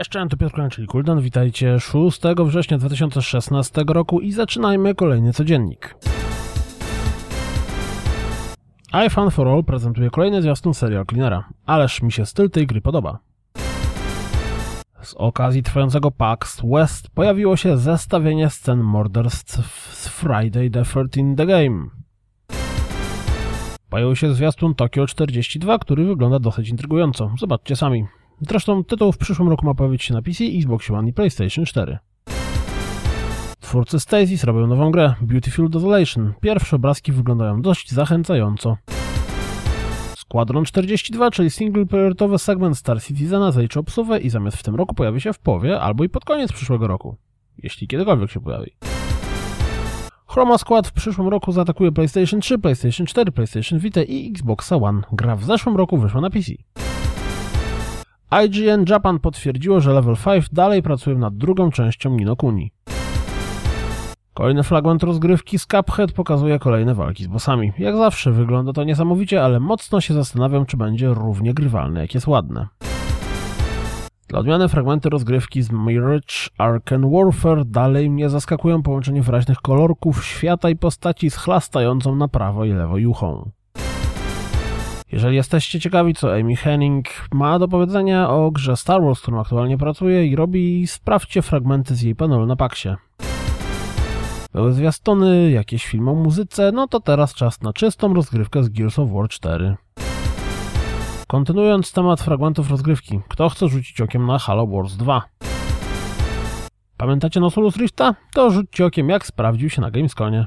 cześć, to Piotr czyli Kuldan, witajcie 6 września 2016 roku i zaczynajmy kolejny codziennik. iFun for All prezentuje kolejny zwiastun serial Cleanera, ależ mi się styl tej gry podoba. Z okazji trwającego PAX West pojawiło się zestawienie scen morderstw z Friday the 13 The Game. Pojawił się zwiastun Tokyo 42, który wygląda dosyć intrygująco. Zobaczcie sami. Zresztą tytuł w przyszłym roku ma pojawić się na PC, Xbox One i PlayStation 4. Twórcy Stasis robią nową grę, Beautiful Desolation. Pierwsze obrazki wyglądają dość zachęcająco. Squadron 42, czyli single-playertowy segment Star Citizena zajdzie obsuwę i zamiast w tym roku pojawi się w połowie albo i pod koniec przyszłego roku. Jeśli kiedykolwiek się pojawi. Chroma Squad w przyszłym roku zaatakuje PlayStation 3, PlayStation 4, PlayStation Vita i Xbox One. Gra w zeszłym roku wyszła na PC. IGN Japan potwierdziło, że Level 5 dalej pracuje nad drugą częścią Ninokuni. Kolejny fragment rozgrywki z Cuphead pokazuje kolejne walki z bossami. Jak zawsze wygląda to niesamowicie, ale mocno się zastanawiam, czy będzie równie grywalne, jak jest ładne. Dla odmiany fragmenty rozgrywki z Mirage Arken Warfare dalej mnie zaskakują połączenie wyraźnych kolorków, świata i postaci z chlastającą na prawo i lewo juchą. Jeżeli jesteście ciekawi, co Amy Henning ma do powiedzenia o grze Star Wars, którą aktualnie pracuje i robi, sprawdźcie fragmenty z jej panelu na Paksie. Były zwiastuny, jakieś filmy o muzyce, no to teraz czas na czystą rozgrywkę z Gears of War 4. Kontynuując temat fragmentów rozgrywki, kto chce rzucić okiem na Halo Wars 2? Pamiętacie Nosulus Rifta? To rzućcie okiem jak sprawdził się na Gamesconie.